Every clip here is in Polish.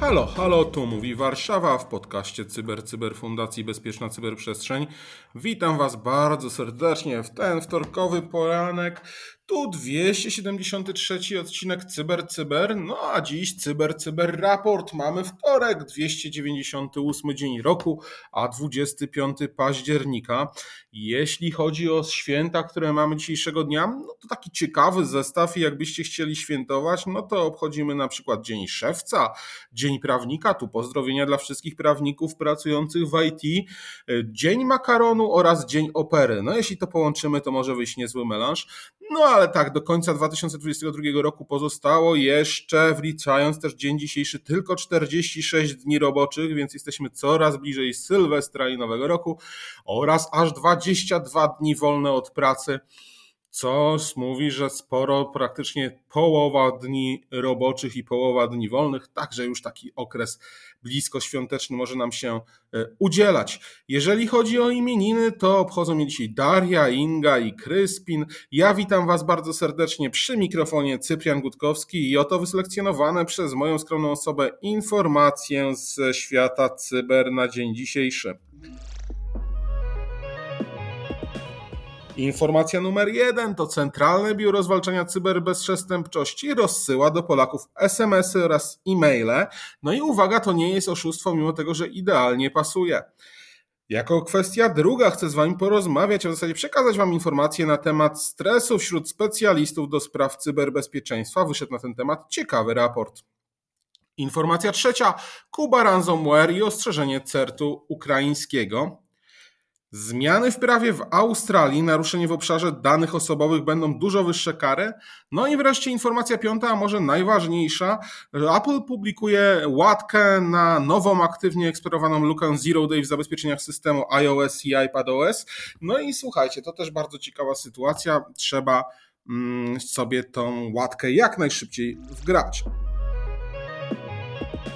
Halo, halo, tu mówi Warszawa w podcaście Cyber Cyber Fundacji Bezpieczna Cyberprzestrzeń. Witam Was bardzo serdecznie w ten wtorkowy poranek. Tu 273 odcinek Cyber Cyber, no a dziś Cyber Cyber Raport. Mamy wtorek, 298 dzień roku, a 25 października. Jeśli chodzi o święta, które mamy dzisiejszego dnia, no to taki ciekawy zestaw i jakbyście chcieli świętować, no to obchodzimy na przykład Dzień Szewca, Dzień Prawnika, tu pozdrowienia dla wszystkich prawników pracujących w IT, Dzień Makaronu oraz Dzień Opery. No jeśli to połączymy, to może wyjść niezły melanż. No ale tak, do końca 2022 roku pozostało jeszcze, wliczając też dzień dzisiejszy, tylko 46 dni roboczych, więc jesteśmy coraz bliżej Sylwestra i Nowego Roku oraz aż 22 dni wolne od pracy co mówi, że sporo, praktycznie połowa dni roboczych i połowa dni wolnych, także już taki okres blisko świąteczny może nam się e, udzielać. Jeżeli chodzi o imieniny, to obchodzą mnie dzisiaj Daria, Inga i Kryspin. Ja witam Was bardzo serdecznie przy mikrofonie Cyprian Gutkowski i oto wyselekcjonowane przez moją skromną osobę informacje ze świata cyber na dzień dzisiejszy. Informacja numer jeden to Centralne Biuro Zwalczania Cyberbezprzestępczości rozsyła do Polaków SMS-y oraz e-maile. No i uwaga, to nie jest oszustwo, mimo tego, że idealnie pasuje. Jako kwestia druga chcę z Wami porozmawiać, a w zasadzie przekazać Wam informacje na temat stresu wśród specjalistów do spraw cyberbezpieczeństwa. Wyszedł na ten temat ciekawy raport. Informacja trzecia: Kuba Ransomware i ostrzeżenie CERT-u ukraińskiego. Zmiany w prawie w Australii, naruszenie w obszarze danych osobowych będą dużo wyższe kary. No i wreszcie informacja piąta, a może najważniejsza. Apple publikuje łatkę na nową, aktywnie eksplorowaną lukę Zero Day w zabezpieczeniach systemu iOS i iPadOS. No i słuchajcie, to też bardzo ciekawa sytuacja. Trzeba mm, sobie tą łatkę jak najszybciej wgrać.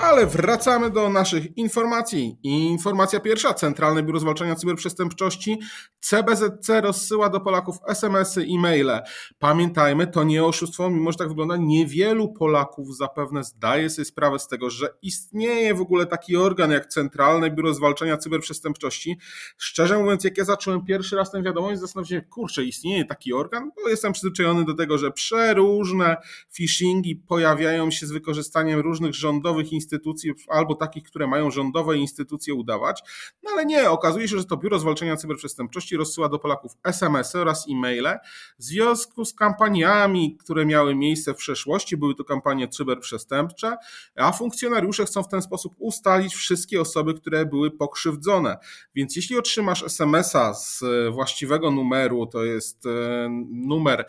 Ale wracamy do naszych informacji. Informacja pierwsza. Centralne Biuro Zwalczania Cyberprzestępczości CBZC rozsyła do Polaków SMS-y, e-maile. Pamiętajmy, to nie oszustwo, mimo że tak wygląda, niewielu Polaków zapewne zdaje sobie sprawę z tego, że istnieje w ogóle taki organ jak Centralne Biuro Zwalczania Cyberprzestępczości. Szczerze mówiąc, jak ja zacząłem pierwszy raz tę wiadomość, zastanawiałem się, kurczę, istnieje taki organ? Bo jestem przyzwyczajony do tego, że przeróżne phishingi pojawiają się z wykorzystaniem różnych rządowych instytucji instytucji, albo takich, które mają rządowe instytucje udawać. No ale nie, okazuje się, że to Biuro Zwalczania Cyberprzestępczości rozsyła do Polaków SMS-y oraz e-maile w związku z kampaniami, które miały miejsce w przeszłości. Były to kampanie cyberprzestępcze, a funkcjonariusze chcą w ten sposób ustalić wszystkie osoby, które były pokrzywdzone. Więc jeśli otrzymasz SMS-a z właściwego numeru, to jest e, numer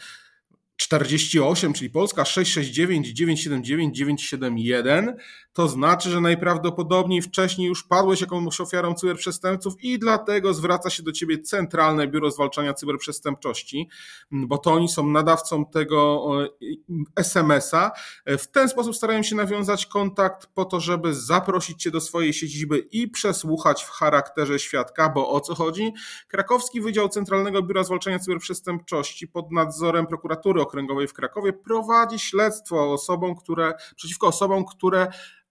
48, czyli Polska 669 979 971, to znaczy, że najprawdopodobniej wcześniej już padłeś jakąś ofiarą cyberprzestępców i dlatego zwraca się do ciebie Centralne Biuro Zwalczania Cyberprzestępczości, bo to oni są nadawcą tego SMS-a. W ten sposób starają się nawiązać kontakt po to, żeby zaprosić cię do swojej siedziby i przesłuchać w charakterze świadka, bo o co chodzi? Krakowski Wydział Centralnego Biura Zwalczania Cyberprzestępczości pod nadzorem prokuratury Okręgowej w Krakowie prowadzi śledztwo osobom, które, przeciwko osobom, które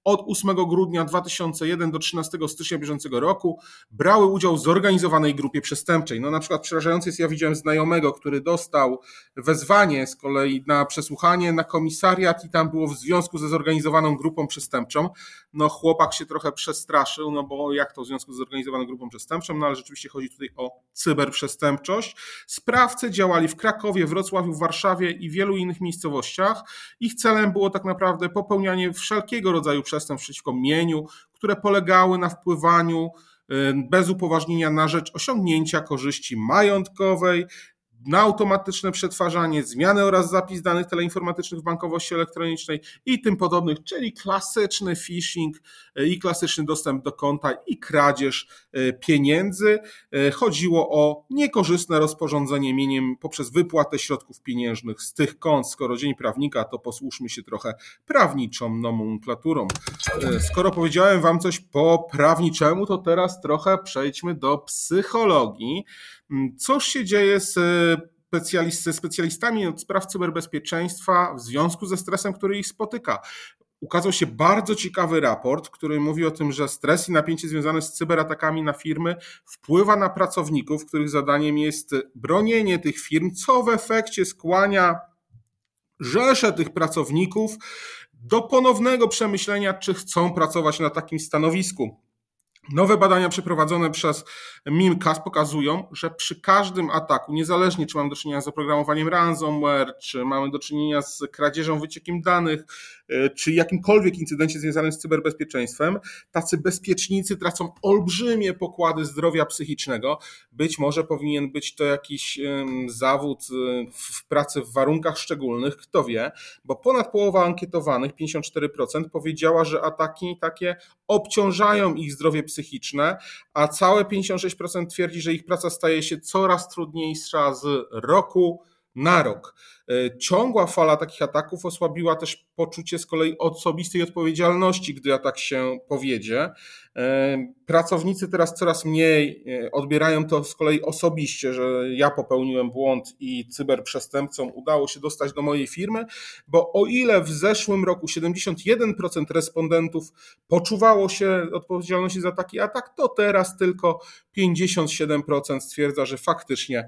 od 8 grudnia 2001 do 13 stycznia bieżącego roku brały udział w zorganizowanej grupie przestępczej. No na przykład przerażające jest, ja widziałem znajomego, który dostał wezwanie z kolei na przesłuchanie na komisariat i tam było w związku ze zorganizowaną grupą przestępczą. No chłopak się trochę przestraszył, no bo jak to w związku z zorganizowaną grupą przestępczą, no ale rzeczywiście chodzi tutaj o cyberprzestępczość. Sprawcy działali w Krakowie, Wrocławiu, Warszawie i wielu innych miejscowościach. Ich celem było tak naprawdę popełnianie wszelkiego rodzaju przestępstw przestępstw przeciwko mieniu, które polegały na wpływaniu y, bez upoważnienia na rzecz osiągnięcia korzyści majątkowej, na automatyczne przetwarzanie, zmiany oraz zapis danych teleinformatycznych w bankowości elektronicznej i tym podobnych, czyli klasyczny phishing e, i klasyczny dostęp do konta i kradzież e, pieniędzy. E, chodziło o niekorzystne rozporządzenie mieniem poprzez wypłatę środków pieniężnych z tych kont. Skoro dzień prawnika, to posłuszmy się trochę prawniczą nomenklaturą. Skoro powiedziałem Wam coś po prawniczemu, to teraz trochę przejdźmy do psychologii. Mm, cóż się dzieje z ze specjalistami od spraw cyberbezpieczeństwa w związku ze stresem, który ich spotyka? Ukazał się bardzo ciekawy raport, który mówi o tym, że stres i napięcie związane z cyberatakami na firmy wpływa na pracowników, których zadaniem jest bronienie tych firm, co w efekcie skłania rzesze tych pracowników do ponownego przemyślenia, czy chcą pracować na takim stanowisku. Nowe badania przeprowadzone przez Mimcast pokazują, że przy każdym ataku, niezależnie czy mamy do czynienia z oprogramowaniem ransomware, czy mamy do czynienia z kradzieżą, wyciekiem danych, czy jakimkolwiek incydencie związanym z cyberbezpieczeństwem, tacy bezpiecznicy tracą olbrzymie pokłady zdrowia psychicznego. Być może powinien być to jakiś zawód e, w pracy w warunkach szczególnych, kto wie, bo ponad połowa ankietowanych, 54%, powiedziała, że ataki takie obciążają ich zdrowie psychiczne, a całe 56% twierdzi, że ich praca staje się coraz trudniejsza z roku na rok. E, ciągła fala takich ataków osłabiła też poczucie z kolei osobistej odpowiedzialności, gdy atak się powiedzie. E, pracownicy teraz coraz mniej e, odbierają to z kolei osobiście, że ja popełniłem błąd i cyberprzestępcom udało się dostać do mojej firmy, bo o ile w zeszłym roku 71% respondentów poczuwało się odpowiedzialności za taki atak, to teraz tylko 57% stwierdza, że faktycznie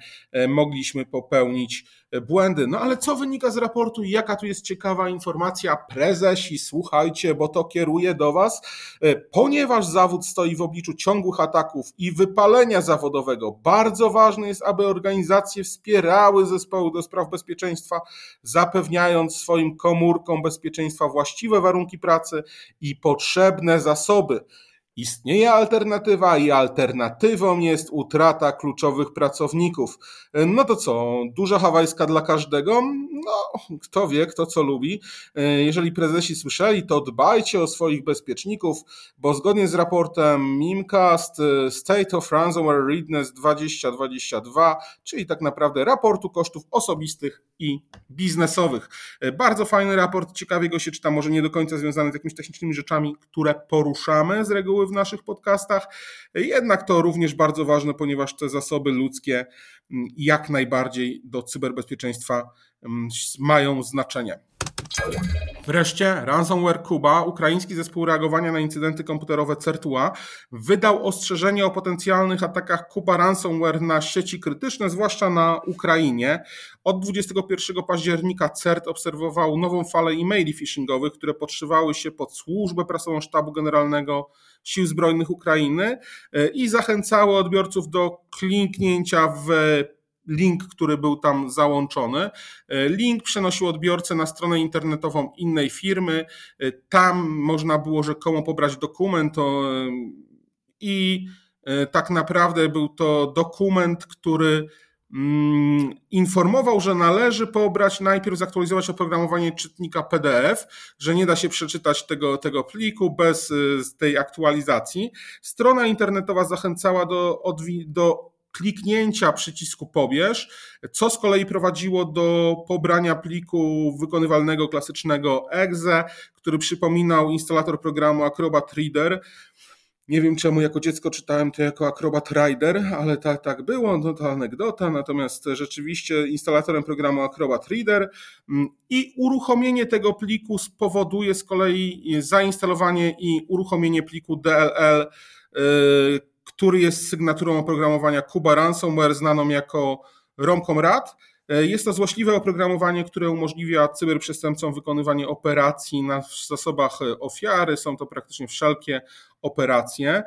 mogliśmy popełnić błędy. No ale co wynika z raportu i jaka tu jest ciekawa informacja? Prezesi, słuchajcie, bo to kieruje do Was, e, ponieważ zawód stoi w obliczu ciągłych ataków i wypalenia zawodowego. Bardzo ważne jest, aby organizacje wspierały zespoły do spraw bezpieczeństwa, zapewniając swoim komórkom bezpieczeństwa właściwe warunki pracy i potrzebne zasoby. Istnieje alternatywa i alternatywą jest utrata kluczowych pracowników. No to co, duża hawajska dla każdego? No, kto wie, kto co lubi. Jeżeli prezesi słyszeli, to dbajcie o swoich bezpieczników, bo zgodnie z raportem Mimcast State of Ransomware Readiness 2022, czyli tak naprawdę raportu kosztów osobistych i biznesowych. Bardzo fajny raport, ciekawie go się czyta, może nie do końca związany z jakimiś technicznymi rzeczami, które poruszamy z reguły w naszych podcastach. Jednak to również bardzo ważne, ponieważ te zasoby ludzkie mm, jak najbardziej do cyberbezpieczeństwa mm, mają znaczenie. Wreszcie Ransomware Kuba, ukraiński zespół reagowania na incydenty komputerowe Certua, wydał ostrzeżenie o potencjalnych atakach Kuba Ransomware na sieci krytyczne, zwłaszcza na Ukrainie. Od 21 października CERT obserwował nową falę e-maili phishingowych, które podszywały się pod służbę prasową Sztabu Generalnego Sił Zbrojnych Ukrainy e, i zachęcały odbiorców do kliknięcia w link, który był tam załączony. E, link przenosił odbiorcę na stronę internetową innej firmy. E, tam można było rzekomo pobrać dokument i tak naprawdę był to dokument, który Mm, informował, że należy pobrać, najpierw zaktualizować oprogramowanie czytnika PDF, że nie da się przeczytać tego, tego pliku bez tej aktualizacji. Strona internetowa zachęcała do, do kliknięcia przycisku pobierz, co z kolei prowadziło do pobrania pliku wykonywalnego klasycznego exe, który przypominał instalator programu Acrobat Reader, nie wiem czemu jako dziecko czytałem to jako Acrobat Rider, ale tak, tak było, no to anegdota. Natomiast rzeczywiście instalatorem programu Acrobat Reader mm, i uruchomienie tego pliku spowoduje z kolei zainstalowanie i uruchomienie pliku DLL, który jest sygnaturą oprogramowania Kuba Ransomware, znaną jako RomComRat. E, jest to złośliwe oprogramowanie, które umożliwia cyberprzestępcom wykonywanie operacji na zasobach e, ofiary. Są to praktycznie wszelkie operację.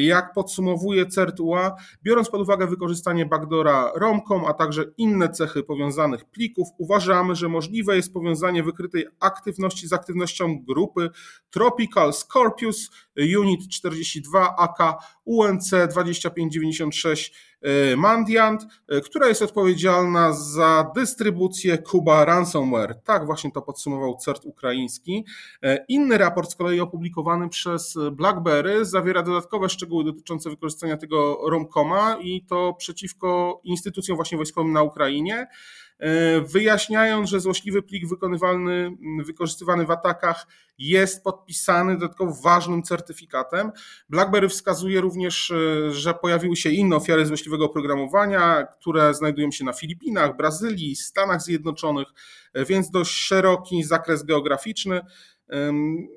Jak podsumowuje CERT-UA, biorąc pod uwagę wykorzystanie backdora ROMCOM, a także inne cechy powiązanych plików, uważamy, że możliwe jest powiązanie wykrytej aktywności z aktywnością grupy Tropical Scorpius Unit 42 AK UNC 2596 Mandiant, która jest odpowiedzialna za dystrybucję Kuba Ransomware. Tak właśnie to podsumował CERT ukraiński. Inny raport z kolei opublikowany przez BlackBerry zawiera dodatkowe szczegóły dotyczące wykorzystania tego ROMCOMa i to przeciwko instytucjom właśnie wojskowym na Ukrainie. E, wyjaśniając, że złośliwy plik wykonywalny, wykorzystywany w atakach jest podpisany dodatkowo ważnym certyfikatem. BlackBerry wskazuje również, e, że pojawiły się inne ofiary złośliwego oprogramowania, które znajdują się na Filipinach, Brazylii, Stanach Zjednoczonych, e, więc dość szeroki zakres geograficzny.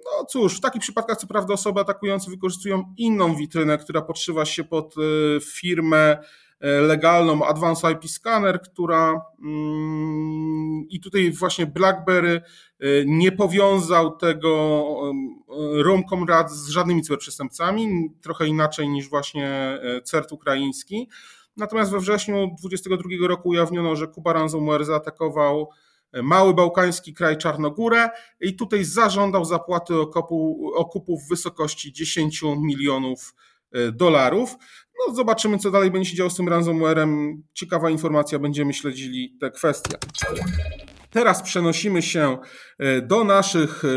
No cóż, w takich przypadkach co prawda osoby atakujące wykorzystują inną witrynę, która podszywa się pod firmę legalną Advanced IP Scanner, która mm, i tutaj właśnie BlackBerry e, nie powiązał tego Romcom Rad z żadnymi cyberprzestępcami, trochę inaczej niż właśnie e, CERT ukraiński. Natomiast we wrześniu 2022 roku ujawniono, że Kuba Ransomware zaatakował mały bałkański kraj Czarnogórę i tutaj zażądał zapłaty okupu, okupu w wysokości 10 milionów dolarów. No zobaczymy, co dalej będzie się działo z tym ransomwarem. Ciekawa informacja, będziemy śledzili te kwestie. Teraz przenosimy się e, do naszych e,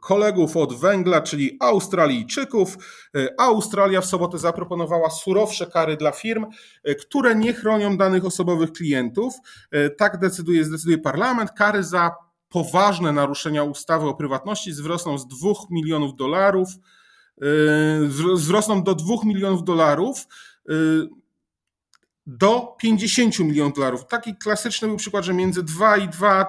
kolegów od węgla, czyli Australijczyków. E, Australia w sobotę zaproponowała surowsze kary dla firm, które nie chronią danych osobowych klientów. Tak decyduje, zdecyduje parlament. Kary za poważne naruszenia ustawy o prywatności wzrosną z 2 milionów dolarów wzrosną do 2 milionów dolarów y, do 50 milionów dolarów. Taki klasyczny był przykład, że między 2 i 2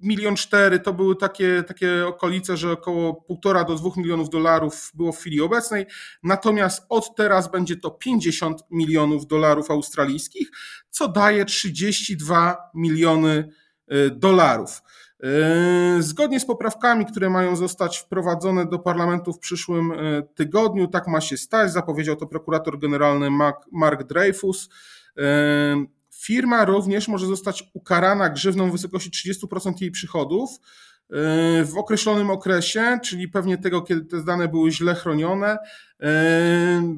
milion 4 to były takie, takie okolice, że około 1,5 do 2 milionów dolarów było w chwili obecnej. Natomiast od teraz będzie to 50 milionów dolarów australijskich, co daje 32 miliony y, dolarów. Yy, zgodnie z poprawkami, które mają zostać wprowadzone do parlamentu w przyszłym yy, tygodniu, tak ma się stać, zapowiedział to prokurator generalny Mark Dreyfus. Yy, firma również może zostać ukarana grzywną w wysokości 30% jej przychodów w określonym okresie, czyli pewnie tego, kiedy te dane były źle chronione,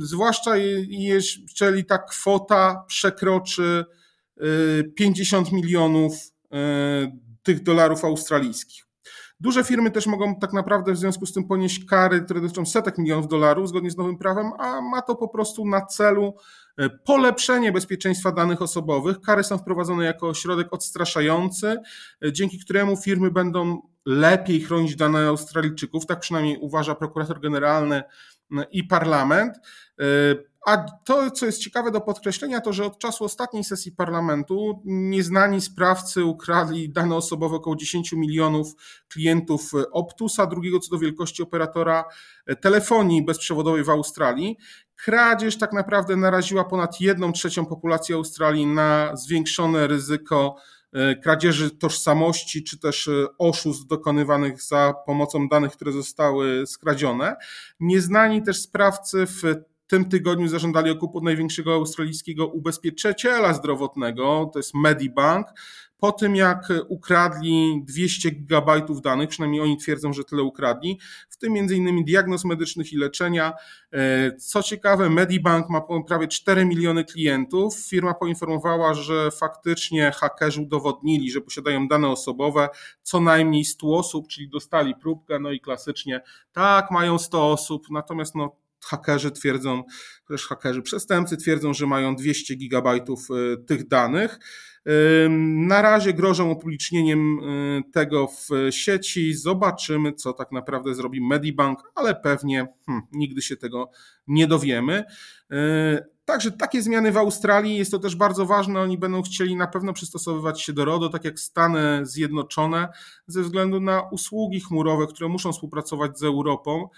zwłaszcza jeżeli ta kwota przekroczy 50 milionów tych dolarów australijskich. Duże firmy też mogą tak naprawdę w związku z tym ponieść kary, które dotyczą setek milionów dolarów zgodnie z nowym prawem, a ma to po prostu na celu e, polepszenie bezpieczeństwa danych osobowych. Kary są wprowadzone jako środek odstraszający, e, dzięki któremu firmy będą lepiej chronić dane Australijczyków, tak przynajmniej uważa prokurator generalny i parlament. E, a to, co jest ciekawe do podkreślenia, to że od czasu ostatniej sesji parlamentu nieznani sprawcy ukradli dane osobowe około 10 milionów klientów Optusa, drugiego co do wielkości operatora telefonii bezprzewodowej w Australii. Kradzież tak naprawdę naraziła ponad 1 trzecią populacji Australii na zwiększone ryzyko e, kradzieży tożsamości, czy też e, oszustw dokonywanych za pomocą danych, które zostały skradzione. Nieznani też sprawcy w tym tygodniu zażądali okupu największego australijskiego ubezpieczyciela zdrowotnego, to jest Medibank, po tym jak ukradli 200 gigabajtów danych, przynajmniej oni twierdzą, że tyle ukradli, w tym innymi diagnoz medycznych i leczenia. E, co ciekawe, Medibank ma prawie 4 miliony klientów. Firma poinformowała, że faktycznie hakerzy udowodnili, że posiadają dane osobowe, co najmniej 100 osób, czyli dostali próbkę, no i klasycznie tak, mają 100 osób, natomiast no, hakerzy twierdzą, też hakerzy przestępcy twierdzą, że mają 200 gigabajtów e, tych danych. Na razie grożą upublicznieniem e, tego w sieci. Zobaczymy, co tak naprawdę zrobi Medibank, ale pewnie hmm, nigdy się tego nie dowiemy. E, Także takie zmiany w Australii jest to też bardzo ważne. Oni będą chcieli na pewno przystosowywać się do RODO, tak jak Stany Zjednoczone, ze względu na usługi chmurowe, które muszą współpracować z Europą.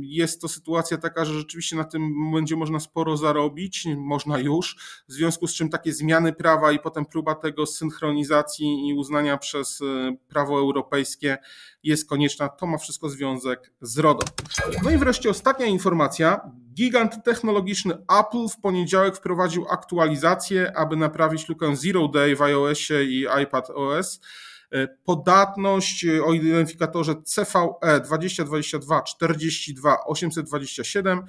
Jest to sytuacja taka, że rzeczywiście na tym będzie można sporo zarobić, można już, w związku z czym takie zmiany prawa sprawa i potem próba tego synchronizacji i uznania przez prawo europejskie jest konieczna. To ma wszystko związek z RODO. No i wreszcie ostatnia informacja. Gigant technologiczny Apple w poniedziałek wprowadził aktualizację, aby naprawić lukę Zero Day w iOSie i iPad OS. E, podatność e, o identyfikatorze CVE 2022 42 827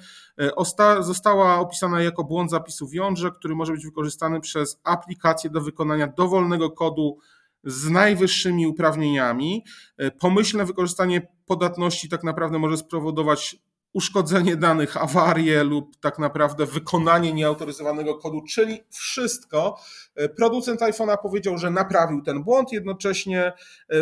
została opisana jako błąd zapisu w jądrze, który może być wykorzystany przez aplikację do wykonania dowolnego kodu z najwyższymi uprawnieniami. E, pomyślne wykorzystanie podatności tak naprawdę może spowodować uszkodzenie danych, awarię lub tak naprawdę wykonanie nieautoryzowanego kodu, czyli wszystko. E, producent iPhone'a powiedział, że naprawił ten błąd, jednocześnie e,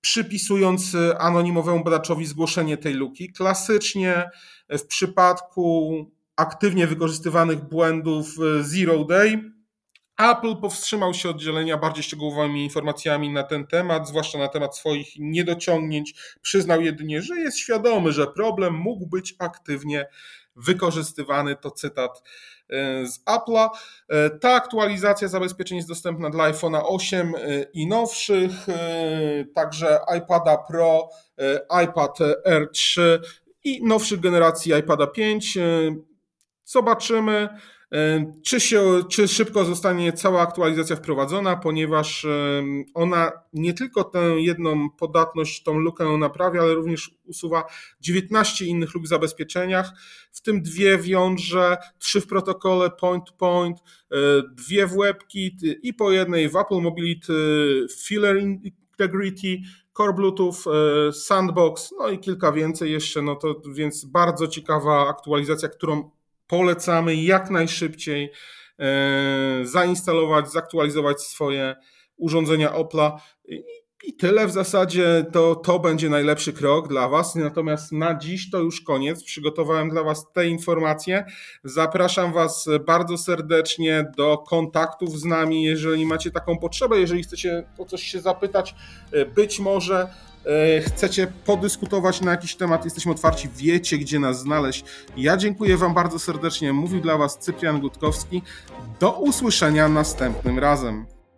przypisując anonimowemu badaczowi zgłoszenie tej luki. Klasycznie w przypadku aktywnie wykorzystywanych błędów Zero Day Apple powstrzymał się od dzielenia bardziej szczegółowymi informacjami na ten temat, zwłaszcza na temat swoich niedociągnięć. Przyznał jedynie, że jest świadomy, że problem mógł być aktywnie wykorzystywany. To cytat e, z Apple'a. E, ta aktualizacja zabezpieczeń jest dostępna dla iPhone'a 8 e, i nowszych, także iPada Pro, iPad r 3 i nowszych generacji iPada 5. Zobaczymy. Czy, się, czy szybko zostanie cała aktualizacja wprowadzona, ponieważ ona nie tylko tę jedną podatność, tą lukę naprawia, ale również usuwa 19 innych luk w zabezpieczeniach, w tym dwie w jądrze, trzy w protokole point-to-point, e, dwie w webkit i po jednej w Apple Mobility Filler Integrity, Core Bluetooth, e, Sandbox, no i kilka więcej jeszcze, no to więc bardzo ciekawa aktualizacja, którą polecamy jak najszybciej e, zainstalować, zaktualizować swoje urządzenia Opla. I tyle w zasadzie to, to będzie najlepszy krok dla Was. Natomiast na dziś to już koniec. Przygotowałem dla Was te informacje. Zapraszam Was bardzo serdecznie do kontaktów z nami, jeżeli macie taką potrzebę, jeżeli chcecie o coś się zapytać, e, być może E, chcecie podyskutować na jakiś temat, jesteśmy otwarci, wiecie gdzie nas znaleźć. Ja dziękuję Wam bardzo serdecznie. Mówił dla Was Cyprian Gutkowski. Do usłyszenia następnym razem.